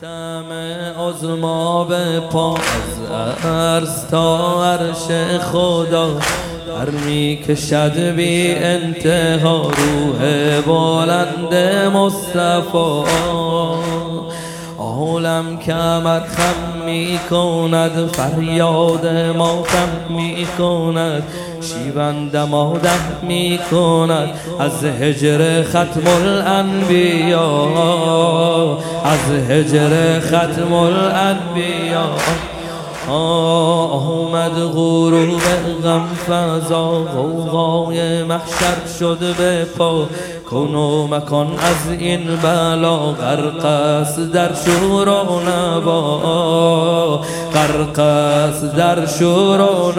تم ازما به پا از عرض تا عرش خدا. هر می کشد بی انتها روح بلند مصطفی. عالم کمر خم می کند فریاد ماتم می کند. شیون دمادم می کند از هجر ختم الانبیا. از هجر ختم الانبیا آمد غروب غم فضا غوغای محشر شد به پا. کن و مکان از این بلا غرق است در شور و نبا غرق است در شور و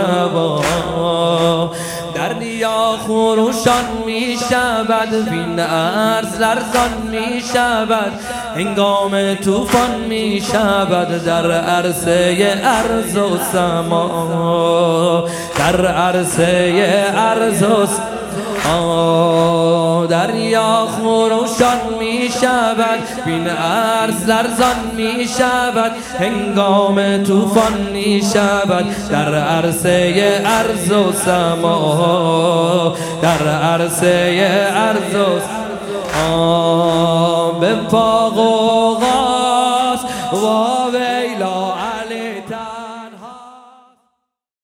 دریا خروشان می شود بین ارز لرزان می شود هنگام طوفان می شود در عرصه ارز و سما. در عرصه ارز و دریا خروشان می شود. بین ارز لرزان می شود. هنگام طوفان می شود. در عرصه ارز و سما. در عرصه ارز و به پاق و غاز.